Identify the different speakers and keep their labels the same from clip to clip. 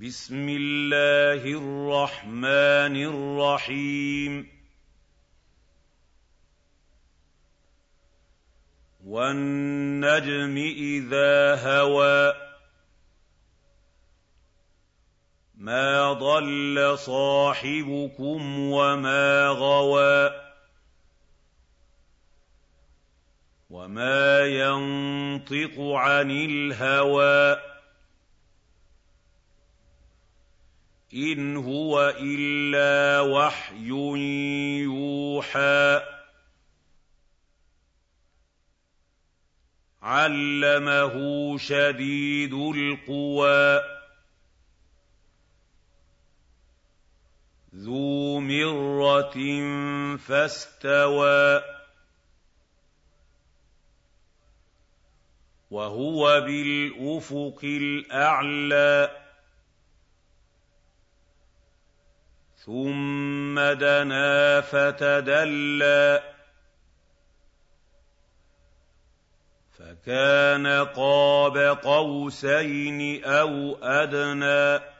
Speaker 1: بسم الله الرحمن الرحيم والنجم اذا هوى ما ضل صاحبكم وما غوى وما ينطق عن الهوى إِنْ هُوَ إِلَّا وَحْيٌ يُوحَىٰ عَلَّمَهُ شَدِيدُ الْقُوَىٰ ذُو مِرَّةٍ فَاسْتَوَىٰ وَهُوَ بِالْأُفُقِ الْأَعْلَىٰ ثُمَّ دَنَا فَتَدَلَّىٰ فَكَانَ قَابَ قَوْسَيْنِ أَوْ أَدْنَىٰ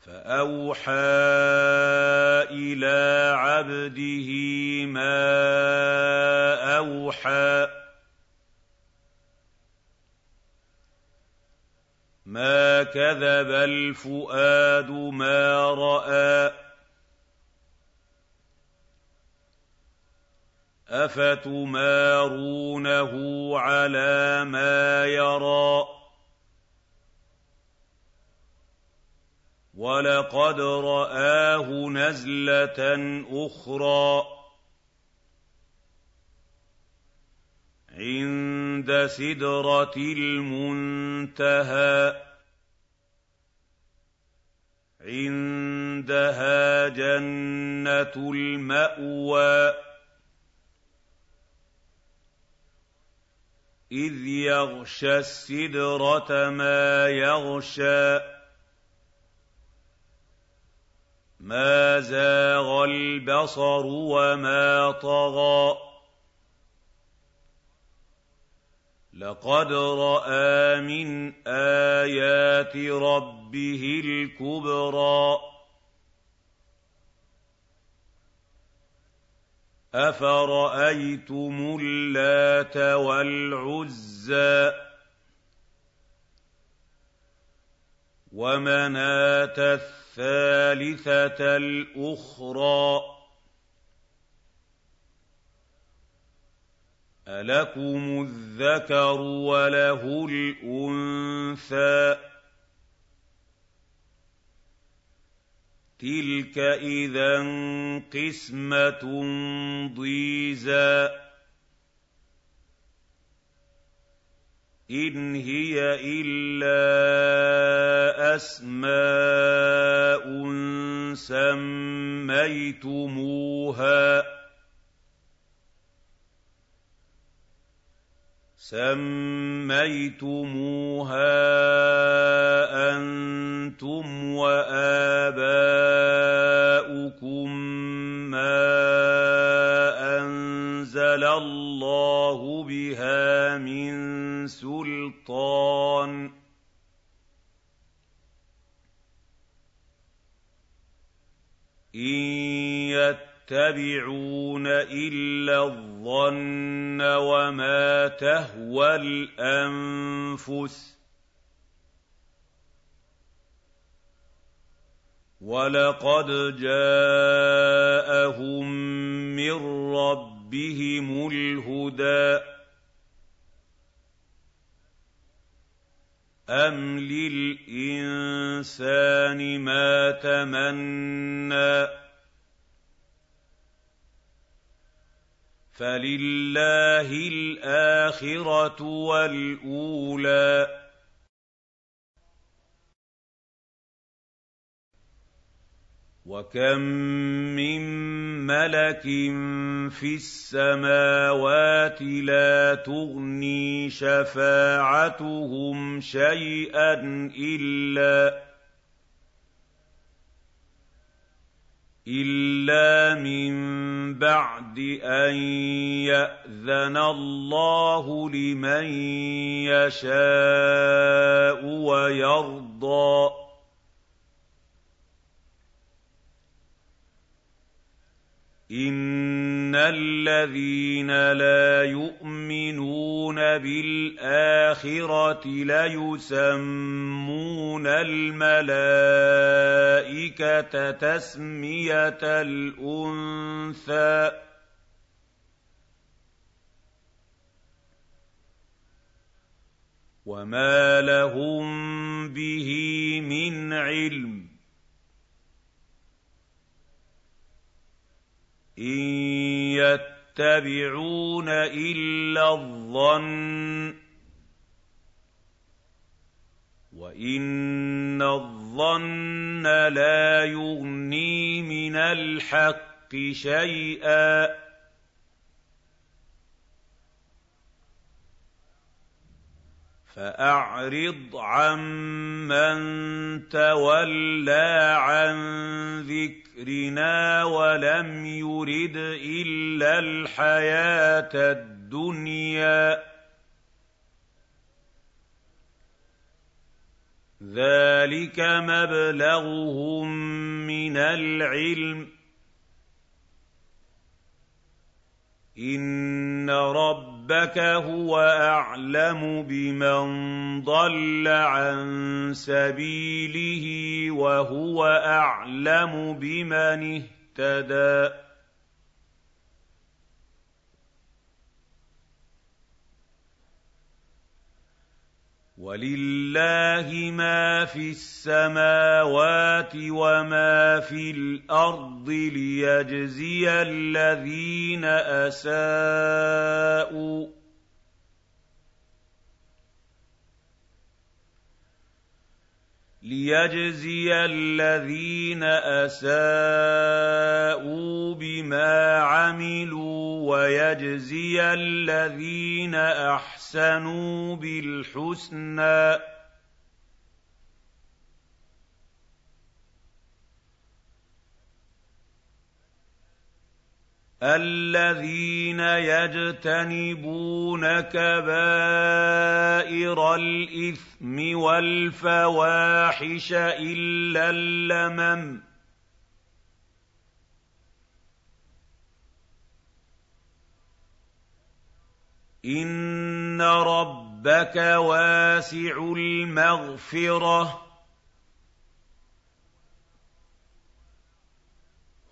Speaker 1: فأوحى إلى عبده ما أوحى ما كذب الفؤاد ما راى افتمارونه على ما يرى ولقد راه نزله اخرى عِندَ سِدْرَةِ الْمُنتَهَىٰ عِندَهَا جَنَّةُ الْمَأْوَىٰ إِذْ يَغْشَى السِّدْرَةَ مَا يَغْشَىٰ مَا زَاغَ الْبَصَرُ وَمَا طَغَىٰ لقد راى من ايات ربه الكبرى افرايتم اللات والعزى ومناه الثالثه الاخرى أَلَكُمُ الذَّكَرُ وَلَهُ الْأُنثَىٰ تِلْكَ إِذًا قِسْمَةٌ ضِيزَىٰ إِنْ هِيَ إِلَّا أَسْمَاءٌ سَمَّيْتُمُوهَا سميتموها انتم واباؤكم ما انزل الله بها من سلطان ان يَتَّبِعُونَ إِلَّا الظَّنَّ وَمَا تَهْوَى الْأَنفُسُ وَلَقَدْ جَاءَهُم مِّن رَّبِّهِمُ الْهُدَىٰ أَمْ لِلْإِنسَانِ مَا تَمَنَّىٰ فَلِلَّهِ الْآخِرَةُ وَالْأُولَىٰ وكم من ملك في السماوات لا تغني شفاعتهم شيئا الا الا من بعد ان ياذن الله لمن يشاء ويرضى ان الذين لا يؤمنون يُؤْمِنُونَ بِالْآخِرَةِ لَيُسَمُّونَ الْمَلَائِكَةَ تَسْمِيَةَ الْأُنثَىٰ وَمَا لَهُم بِهِ مِنْ عِلْمٍ إِن يَتَّبِعُونَ إِلَّا الظَّنَّ وَإِنَّ الظَّنَّ لَا يُغْنِي مِنَ الْحَقِّ شَيْئًا فأعرض عمن تولى عن ذكرنا ولم يرد إلا الحياة الدنيا ذلك مبلغهم من العلم إن رب ربك هو اعلم بمن ضل عن سبيله وهو اعلم بمن اهتدي وَلِلَّهِ مَا فِي السَّمَاوَاتِ وَمَا فِي الْأَرْضِ لِيَجْزِيَ الَّذِينَ أَسَاءُوا ليجزي الذين اساءوا بما عملوا ويجزي الذين احسنوا بالحسنى الَّذِينَ يَجْتَنِبُونَ كَبَائِرَ الْإِثْمِ وَالْفَوَاحِشَ إِلَّا اللَّمَمَ إِنَّ رَبَّكَ وَاسِعُ الْمَغْفِرَةِ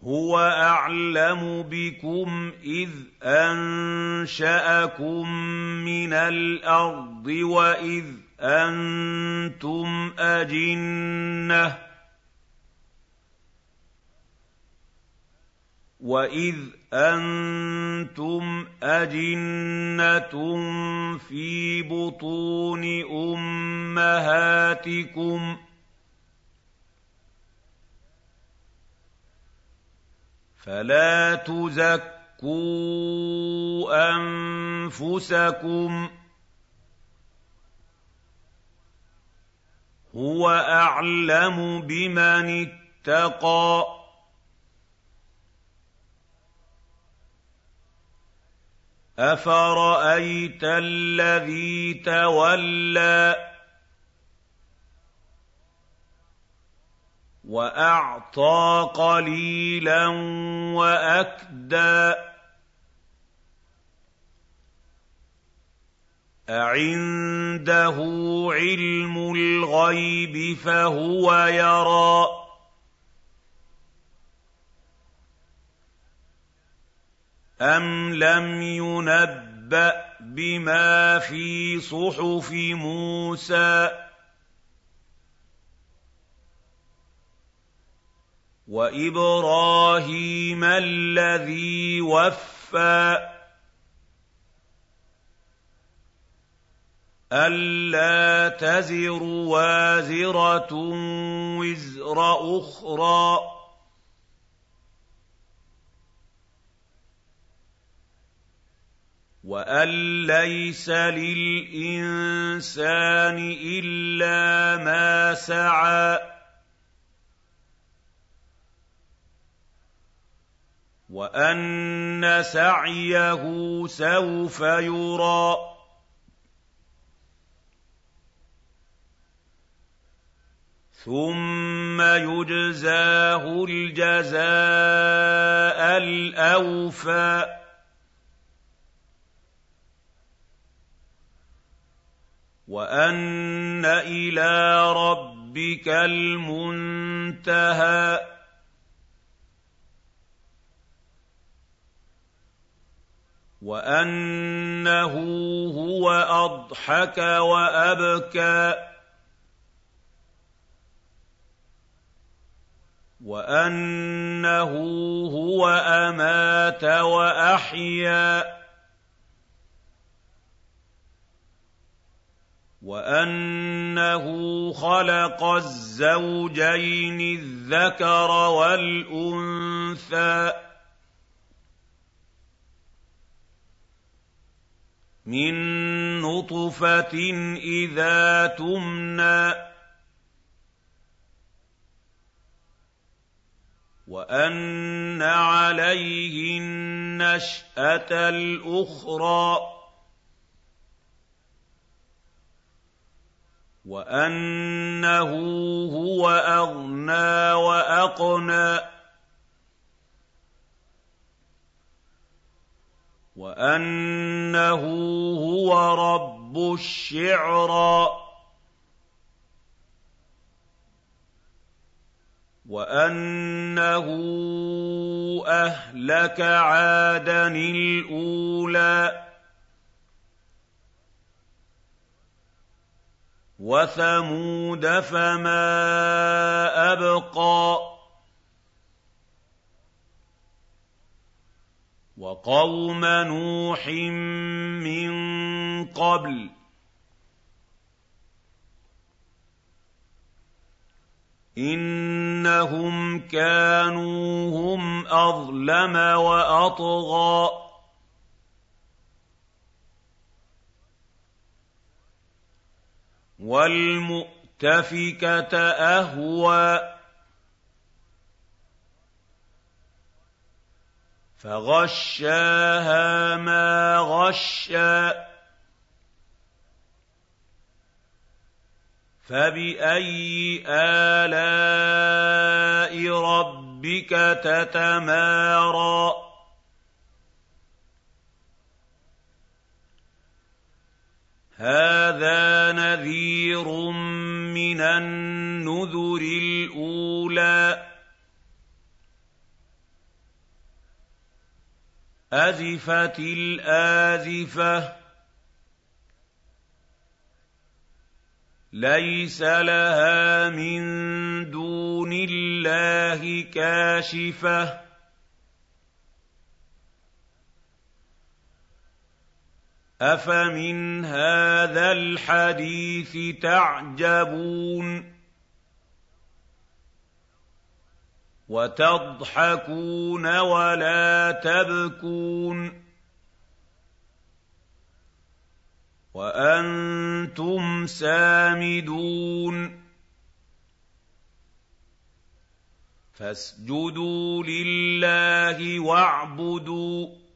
Speaker 1: هُوَ أَعْلَمُ بِكُمْ إِذْ أَنشَأَكُم مِّنَ الْأَرْضِ وَإِذْ أَنتُمْ أَجِنَّةٌ ۖ وَإِذْ أَنتُمْ أَجِنَّةٌ فِي بُطُونِ أُمَّهَاتِكُمْ ۖ فَلَا تُزَكُّوا أَنفُسَكُمْ ۖ هُوَ أَعْلَمُ بِمَنِ اتَّقَىٰ أَفَرَأَيْتَ الَّذِي تَوَلَّىٰ وَأَعْطَىٰ قَلِيلًا وَأَكْدَىٰ أَعِندَهُ عِلْمُ الْغَيْبِ فَهُوَ يَرَىٰ أَمْ لَمْ يُنَبَّأْ بِمَا فِي صُحُفِ مُوسَىٰ وَإِبْرَاهِيمَ الَّذِي وَفَّىٰ أَلَّا تَزِرُ وَازِرَةٌ وِزْرَ أُخْرَىٰ وان ليس للانسان الا ما سعى وَأَنَّ سَعْيَهُ سَوْفَ يُرَىٰ ثُمَّ يُجْزَاهُ الْجَزَاءَ الْأَوْفَىٰ وَأَنَّ إِلَىٰ رَبِّكَ الْمُنتَهَىٰ وأنه هو أضحك وأبكى وأنه هو أمات وأحيا وأنه خلق الزوجين الذكر والأنثى مِن نُّطْفَةٍ إِذَا تُمْنَىٰ وَأَنَّ عَلَيْهِ النَّشْأَةَ الْأُخْرَىٰ وَأَنَّهُ هُوَ أَغْنَىٰ وَأَقْنَىٰ وَأَنَّهُ هُوَ رَبُّ الشِّعْرَىٰ وَأَنَّهُ أَهْلَكَ عَادًا الْأُولَىٰ وَثَمُودَ فَمَا أَبْقَىٰ وَقَوْمَ نُوحٍ مِّن قَبْلُ ۖ إِنَّهُمْ كَانُوا هُمْ أَظْلَمَ وَأَطْغَىٰ وَالْمُؤْتَفِكَةَ أَهْوَىٰ فَغَشَّاهَا مَا غَشَّىٰ فَبِأَيِّ آلَاءِ رَبِّكَ تَتَمَارَىٰ هَٰذَا نَذِيرٌ مِّنَ النُّذُرِ الْأُولَىٰ أَزِفَتِ الْآزِفَةُ لَيْسَ لَهَا مِن دُونِ اللَّهِ كَاشِفَةٌ أَفَمِنْ هَٰذَا الْحَدِيثِ تَعْجَبُونَ وَتَضْحَكُونَ وَلَا تَبْكُونَ وَأَنتُمْ سَامِدُونَ فَاسْجُدُوا لِلَّهِ وَاعْبُدُوا